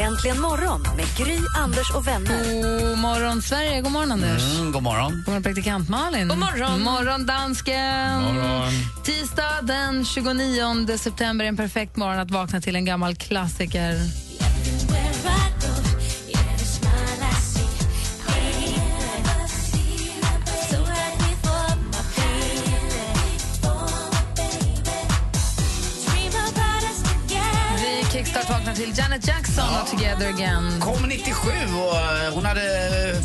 Äntligen morgon med Gry, Anders och vänner. God morgon, Sverige. God morgon, Anders. Mm, god morgon. God morgon, praktikant Malin. God morgon. morgon, dansken. morgon. Tisdag den 29 september är en perfekt morgon att vakna till en gammal klassiker. Vaknar till Janet Jackson och Together Again. Kom 97 och eh, hon hade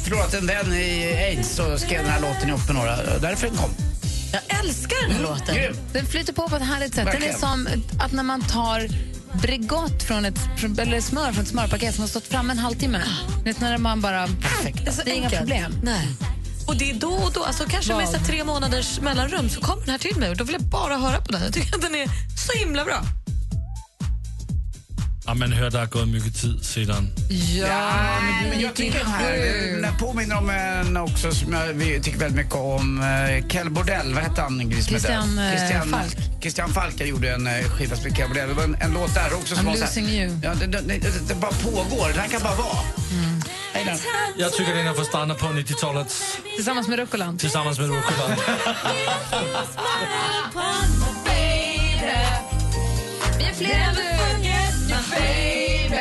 förlorat en vän i aids och skrev den här låten ihop med några. Därför den kom. Jag älskar den här låten. Grym. Den flyter på på ett härligt sätt. Den är Verkligen. som att när man tar Bregott från ett, eller smör från ett smörpaket som har stått framme en halvtimme. Vet, när man bara... Det är, så Det är inga problem. Nej. Och det är då och då, alltså kanske med så tre månaders mellanrum så kommer den här till mig och då vill jag bara höra på den. Jag tycker att den är så himla bra. Ja, man hör der er gået mycket tid sedan. Ja, men Men jag tycker den här den påminner om en också som jag vi tycker väldigt mycket om. eh, Kell Bordell, vad hette han? Med Christian, eh, Christian Falk. Christian Falk gjorde en eh, skiva som heter Kell Bordell. Det var en, en låt där också som I'm var så här- losing you. Ja, det, det, det, det bara pågår. Det här kan bara vara. Hej då. Jeg tycker den har fået startet på 90-tallet Tillsammans med Rucoland. tillsammans med Rucola. Vi är fler än du!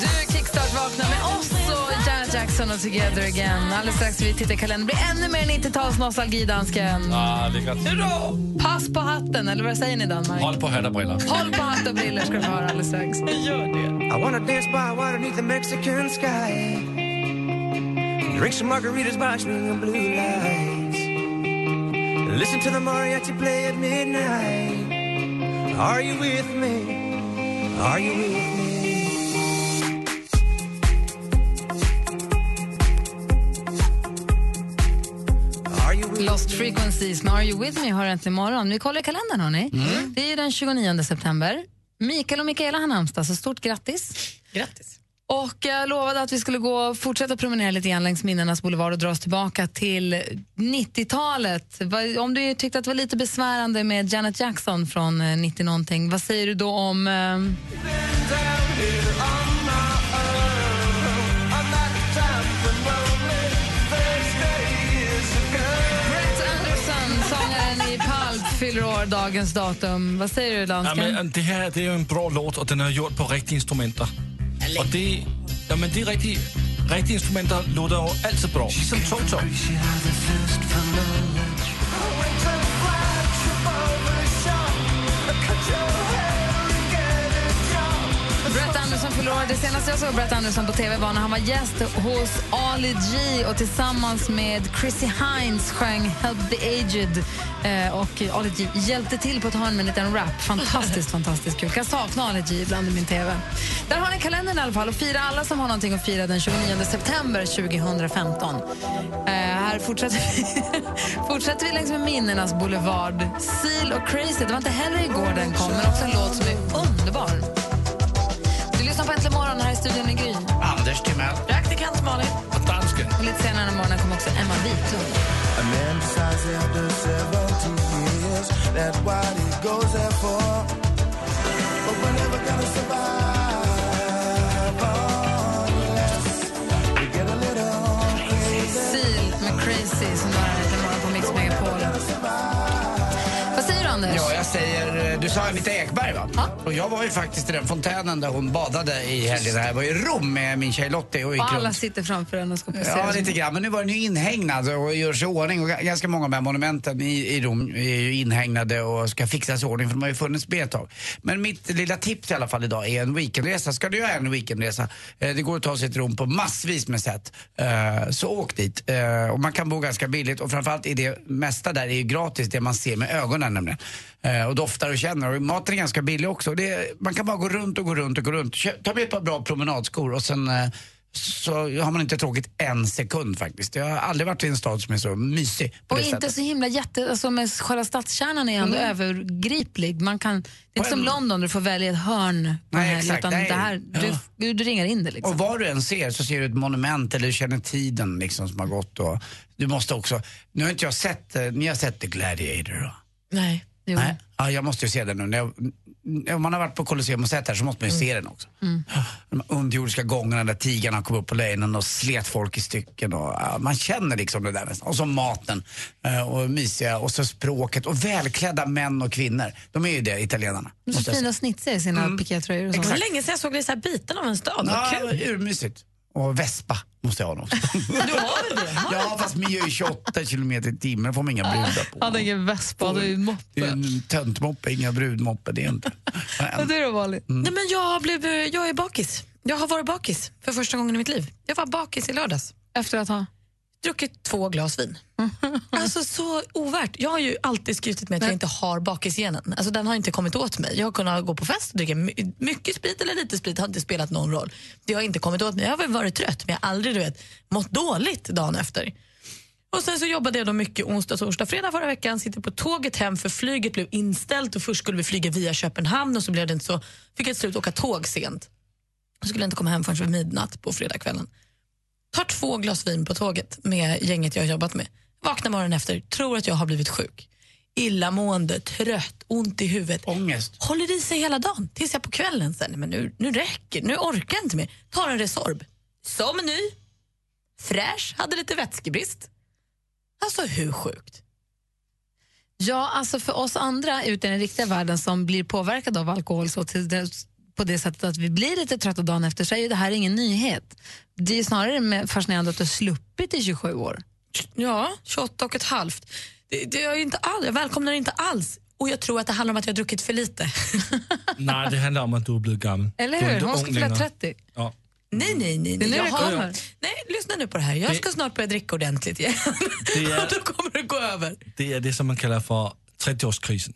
Du kickstart vaknar med oss och Janet Jackson och Together Again. Alldeles strax vi tittar i kalendern. Det blir ännu mer 90-tals dansken. Ah. Pass på hatten, eller vad säger ni i Danmark? Hold på hat og briller. Håll på hatt och briller ska du få höra alldeles strax. I wanna dance by water beneath the Mexican sky. Drink some margaritas by swinging blue lights. Listen to the mariachi play at midnight. Are you with me? Are you with me? Lost Frequencies med Are You With Me har äntligen morgon. Vi kollar i kalendern hörni. Det är den 29 september. Mikael och Mikaela har namnsdag, så stort grattis. Grattis. Och jag lovade att vi skulle gå och fortsätta promenera lite grann längs minnenas boulevard och dra oss tillbaka till 90-talet. Om du tyckte att det var lite besvärande med Janet Jackson från eh, 90 någonting, vad säger du då om... Eh... Sångaren i Pulp, fyller år dagens datum. Vad säger du, Ja, men, det här det är en bra låt, och den är gjord på riktiga instrument. Og det, ja, men det er rigtige, rigtige instrumenter låter jo altid bra. Ligesom Toto. Brett Anderson förlorade. Det senaste jag såg Brett Anderson på tv var när han var gäst hos Ali G och tillsammans med Chrissy Hines sjöng Help the Aged. Eh, och Ali G hjälpte till på ett hörn med en liten rap. Fantastiskt, fantastiskt kul. Kan sakna Ali G ibland i min tv. Där har ni kalendern i alla fall och fira alla som har någonting att fira den 29 september 2015. Eh, här fortsätter vi, fortsätter vi längs med minnenas boulevard. Seal och Crazy, det var inte heller igår den kom, men också en låt som är underbar morgon här i studion i Gry. Anders Timell. Praktikant Malin. Og dansken. Och lite senare den morgonen kommer också Emma Wiklund. A man decides after 70 years that's what he goes there for. But we're never gonna survive unless we get a little crazy. Seal med Crazy som du har här morgon på Mix Megapol. Vad säger du, Anders? Ja, jag säger, du sa Anita Ekberg va? Ja. Och jag var ju faktiskt i den fontänen där hon badade i helgen. Jag var i Rom med min tjej Lottie och gick Och alla runt. sitter framför en och ska posera. Ja, lite grann. Men nu var den ju inhägnad och görs i ordning. Och ga- ganska många av de här monumenten i, i Rom är ju inhägnade och ska fixas i ordning för de har ju funnits med ett tag. Men mitt lilla tips i alla fall idag är en weekendresa. Ska du göra en weekendresa, eh, det går att ta sig till Rom på massvis med sätt. Eh, så åk dit. Eh, och man kan bo ganska billigt och framförallt är det mesta där är ju gratis, det man ser med ögonen nämligen. Eh, och doftar och känner. Och maten är ganska billig också. Det, man kan bara gå runt och gå runt och gå runt. Ta med ett par bra promenadskor och sen eh, så har man inte tråkigt en sekund faktiskt. Jag har aldrig varit i en stad som är så mysig Och inte sättet. så himla jätte... Alltså med själva stadskärnan är ändå Mm. övergriplig. Man kan, det är inte som London där du får välja ett hörn Nej, helg, exakt, utan nej. det här, du, du, du ringar in det. Liksom. Och vad du än ser så ser du ett monument eller du känner tiden liksom som har gått. Och du måste också, nu har inte jag sett, eh, ni har sett The Gladiator då? Nej. Jo. Nej. Ja, jag måste ju se den nu. När jag, om man har varit på Colosseum och sett det här så måste man ju se den också. Mm. De underjordiska gångerna där tigrarna kom upp på lejonen och slet folk i stycken. Och, ja, man känner liksom det där nästan. Och så maten eh, och mysiga och så språket och välklädda män och kvinnor. De är ju det, italienarna. Så fina snitsiga i sina Mm. pikétröjor och Det var länge sedan jag såg dig så här biten av en stad. Ja, urmysigt. Och vespa måste jag ha också. Du har väl det? ja, fast gör ju 28 kilometer i timmen. får man inga brudar på. Han har ingen vespa, det är ju moppe. Det är en töntmoppe, inga brudmoppe. Det är inte. Och du då, Malin? Nej, men jag, blev, jag är bakis. Jag har varit bakis för första gången i mitt liv. Jag var bakis i lördags. Efter att ha? Druckit två glas vin. Alltså så ovärt. Jag har ju alltid skrutit med att jag inte har bakisgenen. Alltså den har inte kommit åt mig. Jag har kunnat gå på fest och dricka my- mycket sprit eller lite sprit. har inte spelat någon roll. Det har inte kommit åt mig. Jag har väl varit trött men jag har aldrig du vet, mått dåligt dagen efter. Och sen så jobbade jag då mycket onsdag, torsdag, fredag förra veckan. Sitter på tåget hem för flyget blev inställt och först skulle vi flyga via Köpenhamn och så blev det inte så. Fick jag till slut åka tåg sent. Jag skulle inte komma hem förrän vid midnatt på fredagskvällen. Två glas vin på tåget med gänget jag har jobbat med. Vaknar morgonen efter, tror att jag har blivit sjuk. Illamående, trött, ont i huvudet. Ångest. Håller i sig hela dagen tills jag på kvällen sen, men nu, nu räcker nu orkar jag inte mer. Tar en Resorb. Som ny. Fräsch, hade lite vätskebrist. Alltså hur sjukt? Ja, alltså för oss andra ute i den riktiga världen som blir påverkade av alkohol så till på det sättet att vi blir lite trötta dagen efter så är ju det här ingen nyhet. Det är snarare med fascinerande att du har sluppit i 27 år. Ja, 28 och ett halvt. Det, det är inte all, jag välkomnar det inte alls. Och jag tror att det handlar om att jag har druckit för lite. Nej, det handlar om att du är blivit gammal. Eller hur? Hon ska fylla längre. 30. Ja. Nej, nej, nej. Nej. Jag har-. Nej, lyssna nu på det här. Jag Det- ska snart börja dricka ordentligt igen. Det är- Och då kommer det gå över. Det är det som man kallar för 30-årskrisen.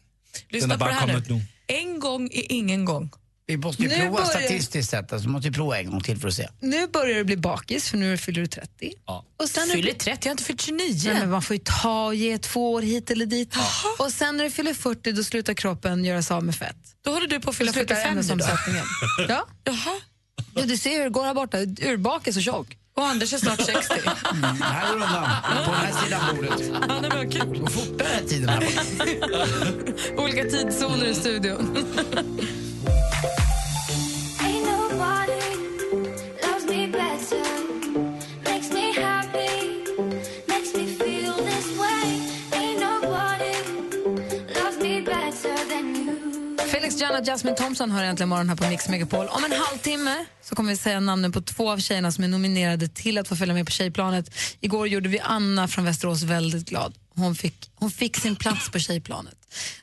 Lyssna Den har på det bara här kommit nu. nu. En gång är ingen gång. Vi måste ju Nu prova börjar- statistiskt sett. Alltså, måste ju prova en gång till för att se. Nu börjar du bli bakis för nu fyller du 30. Ja. Och sen är Fyller du... 30, jag har inte fyllt 29. Nej, men man får ju ta och ge två år hit eller dit. Och sen när du fyller 40 då slutar kroppen göra sig av med fett. Då håller du på att fylla slutar 45 nu ja. Jaha. ja, du ser hur det går här borta. Urbakis och tjock. Och Anders är snart 60. Mm, här går undan. På den här sidan bordet. Ja, det var kul. Fortare tiden här borta. Olika tidszoner i studion. Alex Janna och Jasmine Thompson har äntligen morgon här på Mix Megapol. Om en halvtimme så kommer vi säga namnen på två av tjejerna som är nominerade till att få följa med på Tjejplanet. Igår gjorde vi Anna från Västerås väldigt glad. Hon fick, hon fick sin plats på Tjejplanet.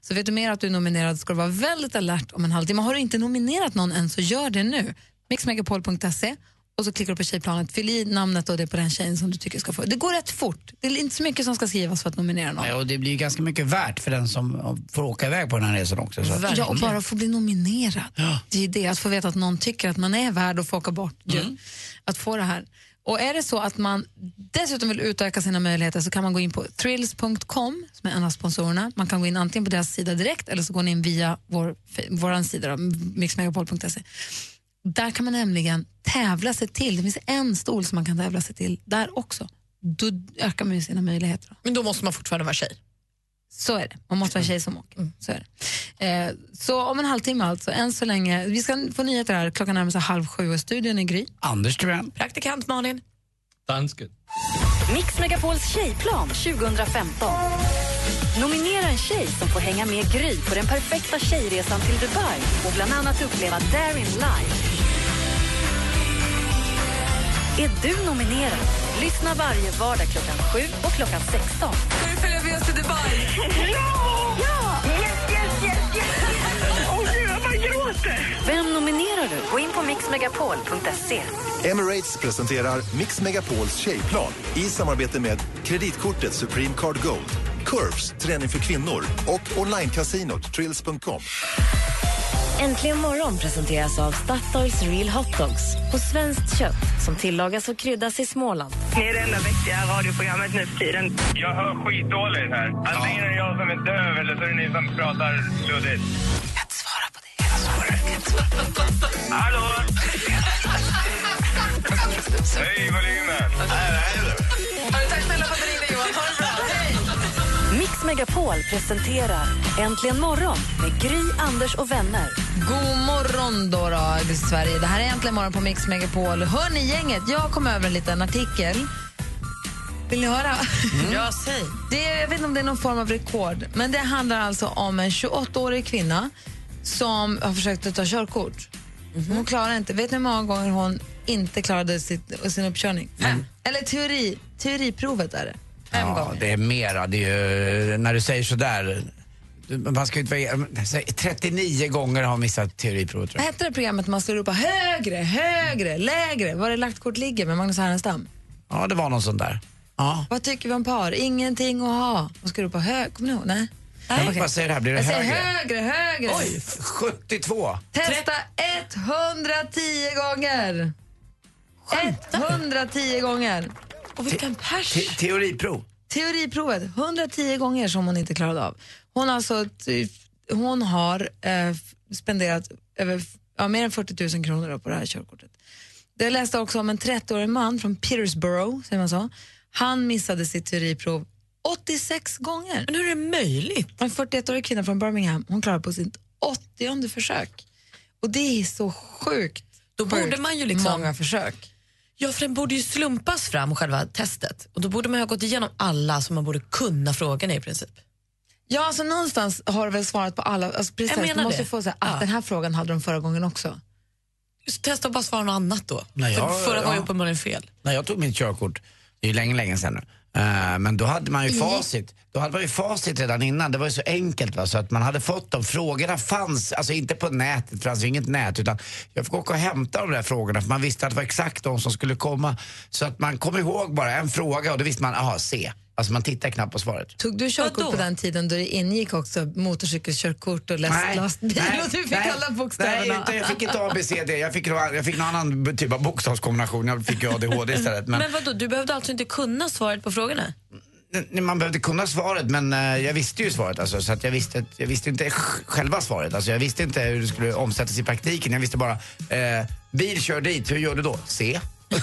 Så vet du mer att du är nominerad ska du vara väldigt alert om en halvtimme. Har du inte nominerat någon än så gör det nu. Mixmegapol.se och så klickar du på Tjejplanet. Fyll i namnet och det på den tjejen som du tycker ska få. Det går rätt fort. Det är inte så mycket som ska skrivas för att nominera någon. Nej, och det blir ju ganska mycket värt för den som får åka iväg på den här resan också. Ja, och bara få bli nominerad. Det är det, att få veta att någon tycker att man är värd att få åka bort. ju. Att få det här. Och är det så att man dessutom vill utöka sina möjligheter så kan man gå in på thrills.com som är en av sponsorerna. Man kan gå in antingen på deras sida direkt eller så går ni in via vår, vår sida, mixmegapol.se. Där kan man nämligen tävla sig till, det finns en stol som man kan tävla sig till där också. Då ökar man ju sina möjligheter. Men då måste man fortfarande vara tjej. Så är det. Man måste vara tjej som åker. Så, är det. Eh, så om en halvtimme alltså, än så länge. Vi ska få nyheter här, klockan närmar sig halv sju och studion är Gry. Anders Timell. Praktikant Malin. Dansken. Mix Megapols tjejplan 2015. Nominera en tjej som får hänga med Gry på den perfekta tjejresan till Dubai och bland annat uppleva Darin live. Är du nominerad? Lyssna varje vardag klockan 7 och klockan 16. Ska du följa med oss till Dubai? Vem nominerar du? Gå in på mixmegapol.se. Emirates presenterar Mix Megapols tjejplan i samarbete med kreditkortet Supreme Card Gold, Curves, träning för kvinnor och onlinekasinot Trills.com. Äntligen morgon presenteras av Statoils Real Hot Dogs på svenskt kött som tillagas och kryddas i Småland. Ni är det enda vettiga radioprogrammet nu för tiden. Jag hör skitdåligt här. Antingen är det jag som är döv eller så är det ni som pratar luddigt. Hallå? Hej, volymen! Tack snälla Megapol presenterar Äntligen morgon med Gry, Anders och vänner. God morgon då, då, Sverige. Det här är Äntligen morgon på Mix Megapol. Hör ni gänget? Jag kom över en liten artikel. Vill ni höra? Ja, säg. Det är, jag vet inte om det är någon form av rekord, men det handlar alltså om en 28-årig kvinna som har försökt att ta körkort. Hon klarar inte. Vet ni hur många gånger hon inte klarade sitt, sin uppkörning? Fem. Eller teori, teoriprovet är det. Fem ja, gånger. det är mera. Det är ju, när du säger sådär, man ska inte vara, säg, 39 gånger har missat teoriprovet Vad jag. hette det programmet man skulle ropa högre, högre, lägre? Var det lagt kort ligger med Magnus Härenstam? Ja, det var någon sån där. Ja. Vad tycker vi om par? Ingenting att ha. Man ska ropa hög. Kommer ni ihåg? Nej. Jag Okej. bara säger det här, blir det Jag högre? högre, högre. Oj, 72. Testa 110 gånger. 110 gånger. Och vilken pers. Te- teoriprov. Teoriprovet, 110 gånger som hon inte klarade av. Hon, alltså, ty- hon har eh, spenderat över, ja, mer än 40 000 kronor på det här körkortet. Jag läste också om en 30-årig man från Petersborough, säger man så. Han missade sitt teoriprov 86 gånger. Men hur är det möjligt? En 41-årig kvinna från Birmingham, hon klarade på sitt 80 försök. Och det är så sjukt. Då borde man ju liksom- Många försök. Ja, för den borde ju slumpas fram, själva testet. Och Då borde man ha gått igenom alla som man borde kunna frågorna i princip. Ja, alltså någonstans har du väl svarat på alla. Alltså, precis, Jag menar du måste det. få säga att Ja. den här frågan hade de förra gången också. Just testa att bara svara något annat då. Nej, för jag- förra var ju ja. uppenbarligen fel. När jag tog mitt körkort, det är ju länge, länge sedan nu. Eh, men då hade man ju facit. Då hade man ju facit redan innan. Det var ju så enkelt va? så att man hade fått de frågorna fanns, alltså inte på nätet, det fanns ju inget nät utan jag fick åka och hämta de där frågorna för man visste att det var exakt de som skulle komma. Så att man kom ihåg bara en fråga och då visste man, aha, C. Alltså man tittar knappt på svaret. Tog du körkort Vadå? på den tiden då det ingick också motorcykelkörkort och läst lastbil och du fick alla bokstäverna? Nej, inte, jag fick inte A, B, C, D. Jag fick, jag fick någon annan typ av bokstavskombination. Jag fick ju ADHD istället. Men, Men vadå, du behövde alltså inte kunna svaret på frågorna? Nej, man behövde kunna svaret men eh, jag visste ju svaret alltså, så att jag visste, jag visste inte sj- själva svaret. Alltså, jag visste inte hur det skulle omsättas i praktiken. Jag visste bara, eh, bil kör dit, hur gör du då? C.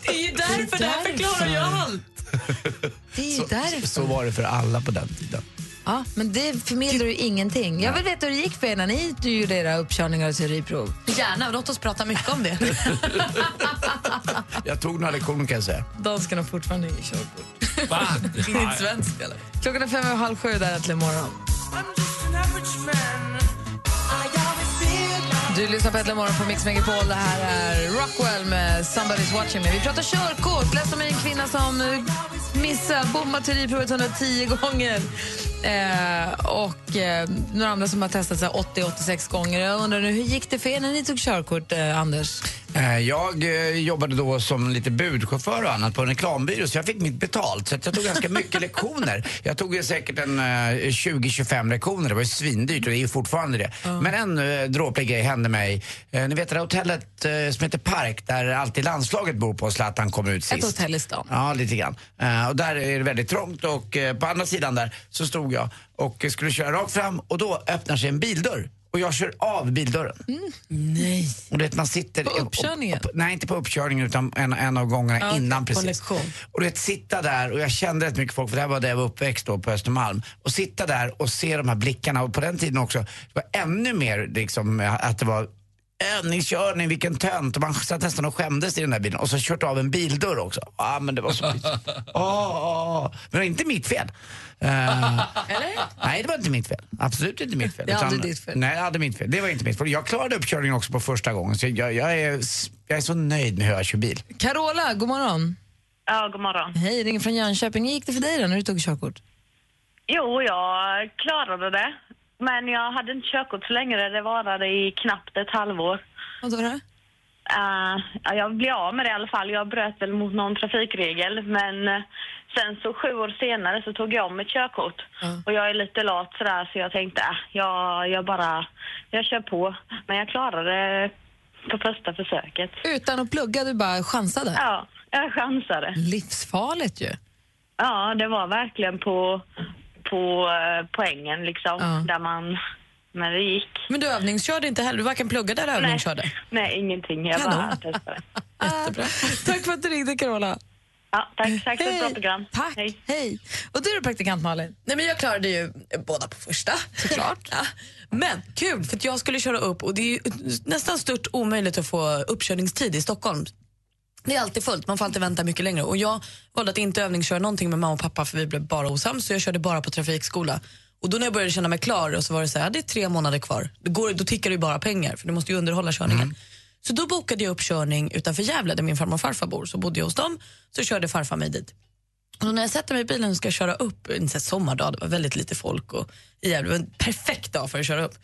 Det är ju därför, det här förklarar ju allt. Det är ju därför. Så var det för alla på den tiden. Ja, men det förmedlar ju ingenting. Jag vill veta hur det gick för er när ni gjorde era uppkörningar och teoriprov. Gärna, låt oss prata mycket om det. Jag tog några lektioner kan jag säga. Danskarna har fortfarande inget körkort. Va? Inte svenskt eller? Klockan är fem över halv sju där äntligen morgon. Du lyssnar på Äntligen morgon på Mix Megapol. Det här är Rockwell med Somebody's watching me. Vi pratar körkort. Läste om en kvinna som missade, bommat teoriprovet 110 gånger. Eh, och eh, några andra som har testat 80-86 gånger. Jag undrar nu, hur gick det för er när ni tog körkort, eh, Anders? Eh, Jag eh, jobbade då som lite budchaufför och annat på en reklambyrå så jag fick mitt betalt. Så jag tog ganska mycket lektioner. Jag tog säkert en eh, 20-25 lektioner. Det var ju svindyrt och det är ju fortfarande det. Men en dråplig grej hände mig. Eh, ni vet det där hotellet eh, som heter Park där alltid landslaget bor på Zlatan kom ut sist. Ett hotell i stan. Ja, lite grann. Eh, och där är det väldigt trångt och eh, på andra sidan där så stod jag och eh, skulle köra rakt fram och då öppnar sig en bildörr. Och jag kör av bildörren. Nej. Och du vet, man sitter... På uppkörningen? och- och- nej, inte på uppkörningen utan en, en av gångerna Ja, innan på precis. lektion. Och du vet, sitta där och jag kände rätt mycket folk för det här var där jag var uppväxt då på Östermalm. Och sitta där och se de här blickarna och på den tiden också, det var ännu mer liksom att det var övningskörning, vilken tönt. Och man satt nästan och skämdes i den där bilen. Och så kört av en bildörr också. Ja, men det var så pinsamt. Åh, åh. Men det var inte mitt fel. Eh, Nej, det var inte mitt fel. Absolut inte mitt fel. Det aldrig Utan- ditt fel. Nej, det hade mitt fel. Det var inte mitt fel. Jag klarade uppkörningen också på första gången. Så jag, jag, är, jag är så nöjd med hur jag kör bil. Carola, god morgon. Ja, god morgon. Hej, ringer från Jönköping. Hur gick det för dig då när du tog körkort? Jo, jag klarade det. Men jag hade inte körkort så länge. Det varade i knappt ett halvår. Vad då? eh, ja, jag blev av med det i alla fall. Jag bröt väl mot någon trafikregel. Men eh, sen så sju år senare så tog jag om mitt körkort. Och jag är lite lat sådär så jag tänkte, äh, jag, jag bara, jag kör på. Men jag klarade det på första försöket. Utan att plugga, du bara chansade? Ja, jag chansade. Livsfarligt ju. Ja, det var verkligen på, på eh, poängen liksom. Där man, men det gick. Men du övningskörde inte heller? Du varken pluggade eller övningskörde? Nej, ingenting. Jag Kanon. bara testade. Jättebra. Tack för att du ringde, Carola. Ja, tack. Tack för ett bra program. Tack. Hej. Och du är praktikant Malin? Nej, men jag klarade ju båda på första. Såklart. ja. Men kul, för att jag skulle köra upp och det är ju nästan stört omöjligt att få uppkörningstid i Stockholm. Det är alltid fullt, man får alltid vänta mycket längre. Och jag valde att inte övningsköra någonting med mamma och pappa för vi blev bara osams så jag körde bara på trafikskola. Och då när jag började känna mig klar och så var det så här, det är tre månader kvar. Det går, då tickar det ju bara pengar för du måste ju underhålla körningen. Så då bokade jag upp körning utanför Gävle där min farmor och farfar bor. Så bodde jag hos dem, så körde farfar mig dit. Och när jag sätter mig i bilen och ska köra upp, en sommardag, det var väldigt lite folk och i Gävle, det var en perfekt dag för att köra upp.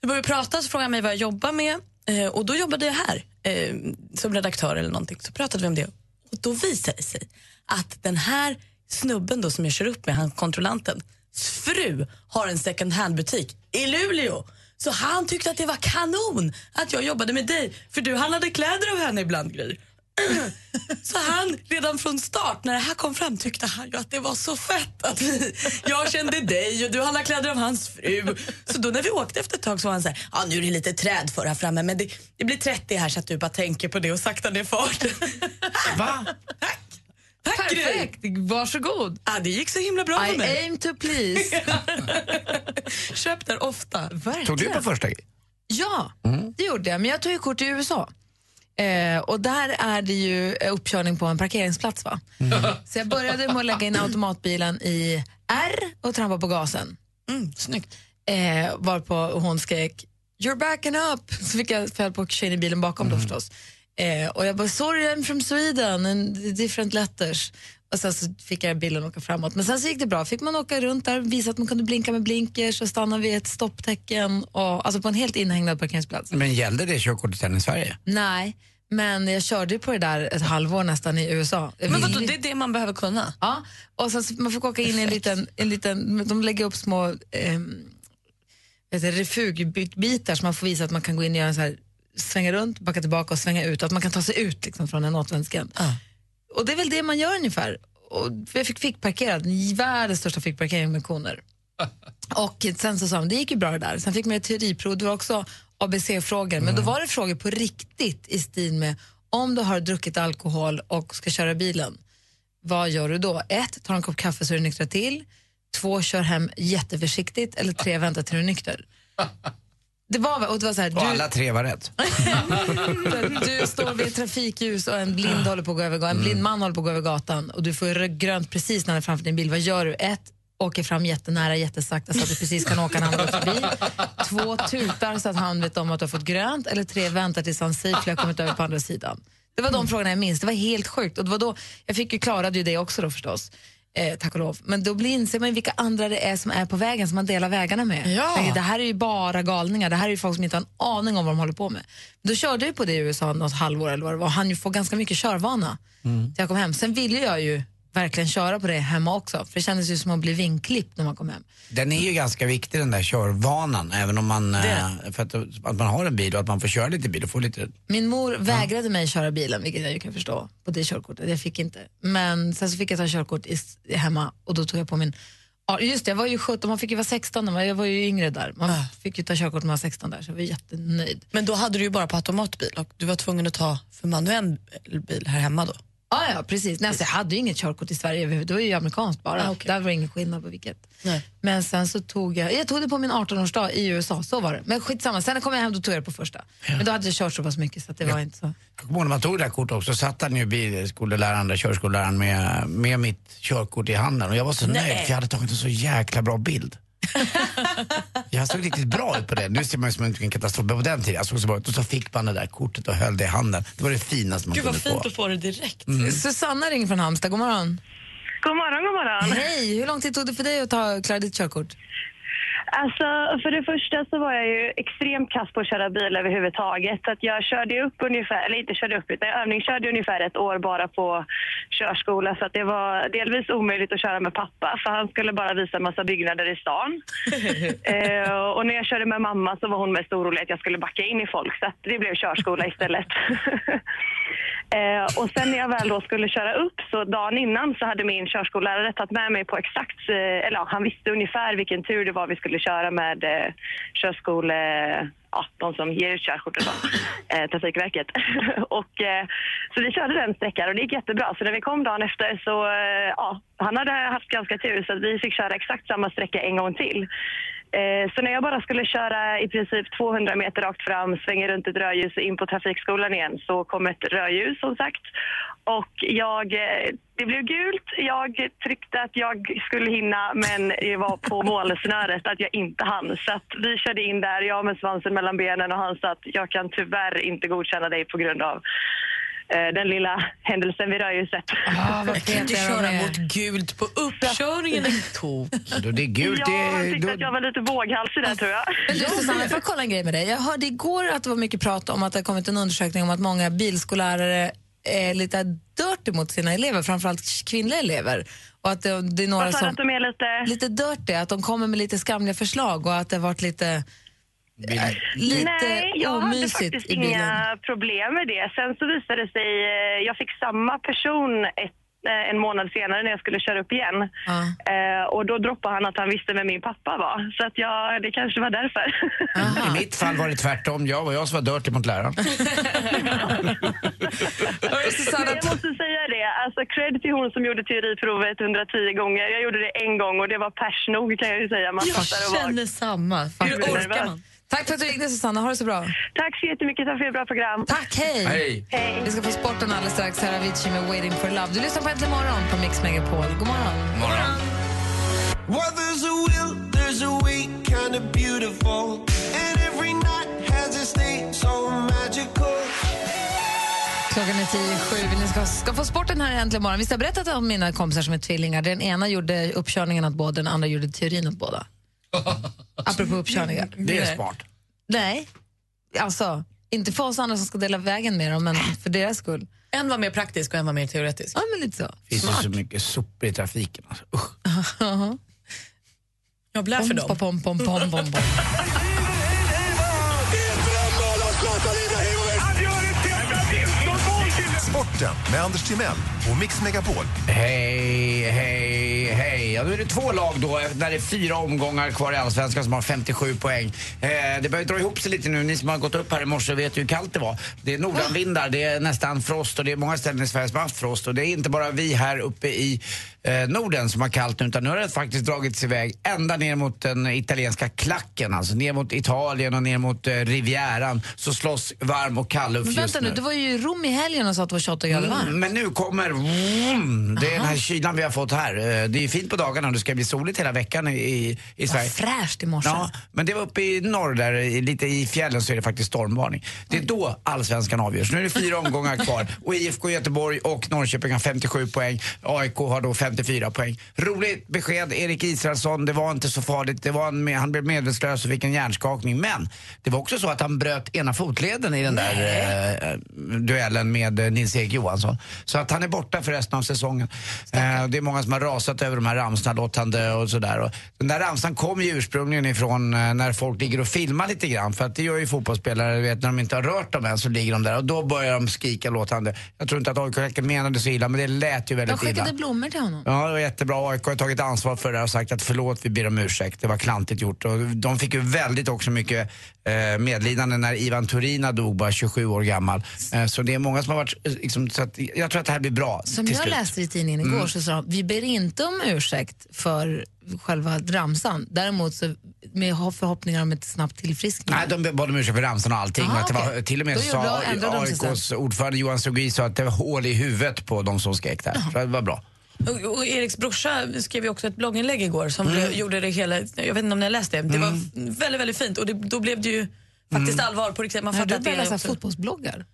Vi började prata så frågade han mig vad jag jobbar med eh, och då jobbade jag här eh, som redaktör eller någonting. Så pratade vi om det och då visade det sig att den här snubben då som jag kör upp med, han kontrollanten, fru har en second hand-butik i Luleå. Så han tyckte att det var kanon att jag jobbade med dig, för du handlade kläder av henne ibland, Gry. Så han, redan från start, när det här kom fram, tyckte han ju att det var så fett att vi, jag kände dig och du handlade kläder av hans fru. Så då när vi åkte efter ett tag så var han så här, ja nu är det lite träd för här framme men det, det blir 30 här så att du bara tänker på det och sakta ner farten. Va? Tack Perfekt, varsågod. Ja, det gick så himla bra för I mig. aim to please. Köp där ofta. Verkligen. Tog du på första grej? Ja, Mm. det gjorde jag. Men jag tog ju kort i USA. Eh, och där är det ju eh, uppkörning på en parkeringsplats. va? Så jag började med att lägga in automatbilen i R och trampa på gasen. Mm, snyggt. Eh, varpå hon skrek “You're backing up!” Så fick jag föll på att köra in i bilen bakom då förstås. Eh, och jag bara “Sorry I'm from Sweden, and different letters”. Och sen så fick jag bilen åka framåt. Men sen så gick det bra. Fick man åka runt där, visa att man kunde blinka med blinkers och stanna vid ett stopptecken. Och, alltså på en helt inhägnad parkeringsplats. Men gällde det körkortet i Sverige? Nej, men jag körde ju på det där ett halvår nästan i USA. Men vadå, det är det man behöver kunna? Ja, och sen, så- man fick åka in i en liten, en liten de lägger upp små vet du, refugbitar så man får visa att man kan gå in och göra en så här, svänga runt, backa tillbaka och svänga ut, att man kan ta sig ut liksom, från en återvändsgränd. Och det är väl det man gör ungefär. Och jag fick fickparkerad, världens största fickparkering med koner. Och sen så sa de, det gick ju bra det där. Sen fick man ett teoriprov, det var också ABC-frågor, men då var det frågor på riktigt i stil med om du har druckit alkohol och ska köra bilen, vad gör du då? Ett, tar en kopp kaffe så du nyktrar till. Två, kör hem jätteförsiktigt. Eller tre, vänta till du är nykter. Det var, och det var så här, Och du, alla tre var rätt. du står vid ett trafikljus och en blind håller på att gå över en blind man håller på att gå över gatan och du får grönt precis när han är framför din bil. Vad gör du? Ett, åker fram jättenära, jättesakta så att du precis kan åka när han går förbi. Två, tutar så att han vet om att du har fått grönt. Eller tre, väntar tills han safely har kommit över på andra sidan. Det var de frågorna jag minns. Det var helt sjukt. Och det var då, jag fick ju klarade ju det också då förstås. Eh, tack och lov. Men då blir inser man vilka andra det är som är på vägen som man delar vägarna med. Ja. Det här är ju bara galningar. Det här är ju folk som inte har en aning om vad de håller på med. Då körde jag på det i USA något halvår eller vad det var. Han ju får ganska mycket körvana till jag kom hem. Sen ville jag ju verkligen köra på det hemma också. För det kändes ju som att bli vinklippt när man kom hem. Den är ju ganska viktig den där körvanan, även om man, eh, för att, att man har en bil och att man får köra lite bil och få lite... Min mor vägrade mig köra bilen, vilket jag ju kan förstå, på det körkortet. Jag fick inte. Men sen så fick jag ta körkort i, hemma och då tog jag på min... Ja, just det, jag var ju 17, man fick ju vara 16, men jag var ju yngre där. Man fick ju ta körkort när man var 16 där, så jag var jättenöjd. Men då hade du ju bara på automatbil och du var tvungen att ta för manuell bil här hemma då? Ja, ja precis. Nej, alltså, jag hade ju inget körkort i Sverige, överhuvud- det var ju amerikanskt bara. Ah, okej. Där var det ingen skillnad på vilket. Nej. Men sen så tog jag, jag tog det på min 18-årsdag i USA, så var det. Men skitsamma, sen kom jag hem då tog jag det på första. Men då hade jag kört så pass mycket så det var inte så. Jag kommer ihåg när man tog det här kortet också, satt han ju bilskoleläraren, där körskolläraren med, med mitt körkort i handen och jag var så Nej. nöjd för jag hade tagit en så jäkla bra bild. jag såg riktigt bra ut på det. Nu ser man ju som en katastrof, men på den tiden jag såg så bra ut. Och så fick man det där kortet och höll det i handen. Det var det finaste man Gud vad kunde fint få. att få det direkt. Susanna ringer från Halmstad, god morgon. God morgon, god morgon. Hej, hur lång tid tog det för dig att ta, klara ditt körkort? Alltså, för det första så var jag ju extremt kass på att köra bil överhuvudtaget. Så att jag körde upp ungefär, eller inte körde upp, utan jag övningskörde ungefär ett år bara på körskola. Så att det var delvis omöjligt att köra med pappa, för han skulle bara visa en massa byggnader i stan. eh, och när jag körde med mamma så var hon mest orolig att jag skulle backa in i folk, så det blev körskola istället. Eh, och sen när jag väl då skulle köra upp, så dagen innan så hade min körskollärare tagit med mig på exakt, eh, eller ja, han visste ungefär vilken tur det var vi skulle köra med eh, körskole, ja, de som ger ut körkortet då, eh, Trafikverket. och, eh, så vi körde den sträckan och det gick jättebra. Så när vi kom dagen efter så, eh, ja, han hade haft ganska tur så vi fick köra exakt samma sträcka en gång till. Eh, Så när jag bara skulle köra i princip 200 meter rakt fram, svänga runt ett rödljus och in på trafikskolan igen så kom ett rödljus som sagt. Och jag, eh, det blev gult. Jag tryckte att jag skulle hinna men det var på målsnöret att jag inte hann. Så vi körde in där, jag med svansen mellan benen och han sa att jag kan tyvärr inte godkänna dig på grund av den lilla händelsen vid rödljuset. Ah, Jag kan inte köra mot gult på uppkörningen. Tok. Det är gult, Ja, han tyckte då, att jag var lite våghalsig där tror jag. Men du Susanna, får jag kolla en grej med dig? Jag hörde igår att det var mycket prat om att det har kommit en undersökning om att många bilskollärare är lite dirty mot sina elever, framförallt kvinnliga elever. Och att det, det är några som... att de är lite... Lite dirty, att de kommer med lite skamliga förslag och att det har varit lite, lite Nej, jag hade faktiskt inga problem med det. Sen så visade det sig, eh, jag fick samma person ett, eh, en månad senare när jag skulle köra upp igen. Eh, och då droppade han att han visste vem min pappa var. Så att jag, det kanske var därför. I mitt fall var det tvärtom. Jag var jag som var dirty mot läraren. Men jag måste säga det, alltså cred till hon som gjorde teoriprovet 110 gånger. Jag gjorde det en gång och det var pers nog kan jag ju säga. Man Jag var. känner samma. Hur orkar man? Tack för att du ringde Susanna, ha det så bra. Tack så jättemycket för ett bra program. Tack, hej. Hej. Hej. Vi ska få sporten alldeles strax. Här Avicii med Waiting for Love. Du lyssnar på Äntligen morgon på Mix Megapol. God morgon. Morgon. Well, there's a will, there's a way, kind of beautiful. And every night has a state so magical. Klockan är tio sju. Ni ska, ska få sporten här äntligen morgon. Visst har jag berättat om mina kompisar som är tvillingar. Den ena gjorde uppkörningen åt båda, den andra gjorde teorin åt båda. Apropå uppkörningar. Det är smart. Nej, alltså inte för oss andra som ska dela vägen med dem, men för deras skull. En var mer praktisk och en var mer teoretisk. Ja, men lite så. Det finns ju så mycket sopor i trafiken. Alltså. Usch. Jag blä för dem. Pom, pom, pom, pom, pom, Sporten med Anders Timell och Mix Megapol. Hej, hej, hej. Ja, nu är det två lag då, när det är fyra omgångar kvar i Allsvenskan som har 57 poäng. Eh, det börjar dra ihop sig lite nu. Ni som har gått upp här i morse vet ju hur kallt det var. Det är nordanvindar, det är nästan frost och det är många ställen i Sverige som har haft frost. Och det är inte bara vi här uppe i eh, Norden som har kallt nu, utan nu har det faktiskt dragits iväg ända ner mot den italienska klacken. Alltså ner mot Italien och ner mot eh, Rivieran. Så slåss varm och kall luft Men just vänta nu, nu. du var ju Rom i helgen och sa att det var 28 grader varmt. Mm, men nu kommer... vroom, det är den här kylan vi har fått här. Eh, Det är fint på dagarna och det ska bli soligt hela veckan i, i, i Sverige. Fräscht i morse. Ja, men det var uppe i norr där, i- lite i fjällen så är det faktiskt stormvarning. Det är då allsvenskan avgörs. Nu är det fyra omgångar kvar och IFK Göteborg och Norrköping har 57 poäng. AIK har då 54 poäng. Roligt besked, Erik Israelsson, det var inte så farligt. Det var en, med- han blev medvetslös och fick en hjärnskakning. Men det var också så att han bröt ena fotleden i den där eh, duellen med eh, Nils-Erik Johansson. Så att han är borta för resten av säsongen. Eh, det är många som har rasat över de här ramsorna, låt han dö och sådär. Och Den där ramsan kom ju ursprungligen ifrån eh, när folk ligger och filmar lite grann. För att det gör ju fotbollsspelare, vet, när de inte har rört dem än så ligger de där och då börjar de skrika låt han dö. Jag tror inte att AIK menade så illa men det lät ju väldigt illa. skickade blommor till honom. Ja, det var jättebra. AIK har tagit ansvar för det och sagt att förlåt, vi ber om ursäkt. Det var klantigt gjort. Och de fick ju väldigt också mycket eh, medlidande när Ivan Turina dog, bara 27 år gammal. Eh, så det är många som har varit, eh, liksom, så att jag tror att det här blir bra Som jag slut. läste i tidningen igår Mm. så sa de, vi ber inte om ursäkt för själva ramsan. Däremot så med förhoppningar om ett snabbt tillfrisknande. Nej, de bad om ursäkt för ramsan och allting. Aha, och att det var, till och med sa AIKs ordförande Johan Sugui sa att det var hål i huvudet på de som skrek där. Så det var bra. Och, och Eriks brorsa skrev ju också ett blogginlägg igår som blev, gjorde det hela, jag vet inte om ni har läst det, det var väldigt, väldigt fint och det, då blev det ju faktiskt allvar på riktigt. Man fattar att det är också... fotbollsbloggar?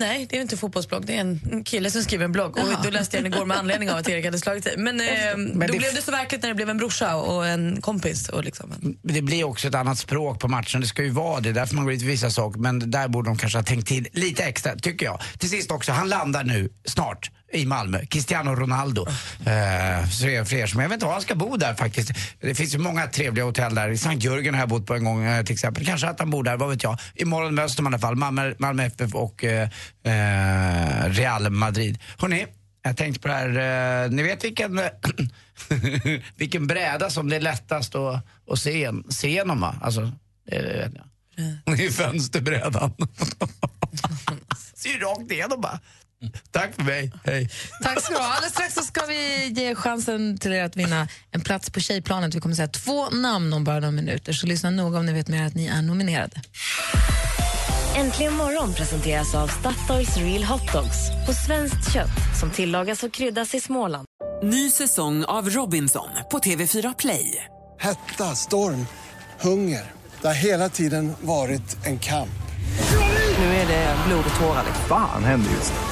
Nej, det är inte fotbollsblogg. Det är en kille som skriver en blogg. Och då läste jag den igår med anledning av att Erik hade slagit i. Men, eh, då det- blev det så verkligt när det blev en brorsa och en kompis. Och liksom en... Men Det blir också ett annat språk på matchen. Det ska ju vara det. Därför man går dit vissa saker. Men där borde de kanske ha tänkt till lite extra, tycker jag. Till sist också, han landar nu snart i Malmö. Cristiano Ronaldo. Eh, så är för er som, jag vet inte var han ska bo där faktiskt. Det finns ju många trevliga hotell där. I Sankt Jörgen har jag bott på en gång eh, till exempel. Kanske att han bor där, vad vet jag. Imorgon möter man i alla fall Malmö, Malmö FF och eh, eh, Real Madrid. Hörrni, jag tänkte på det här, eh, ni vet vilken, vilken bräda som det är lättast att, att se, se igenom va? Alltså, det vet jag. Det är fönsterbrädan. Ser ju rakt igenom bara. Tack för mig, hej. Tack ska du ha. Alldeles strax så ska vi ge chansen till er att vinna en plats på Tjejplanet. Vi kommer säga två namn om bara några minuter, så lyssna noga om ni vet mer att ni är nominerade. Äntligen morgon presenteras av Statoils Real Hot Dogs på svenskt kött som tillagas och kryddas i Småland. Ny säsong av Robinson på TV4 Play. Hetta, storm, hunger. Det har hela tiden varit en kamp. Nu är det blod och tårar. Fan händer just nu.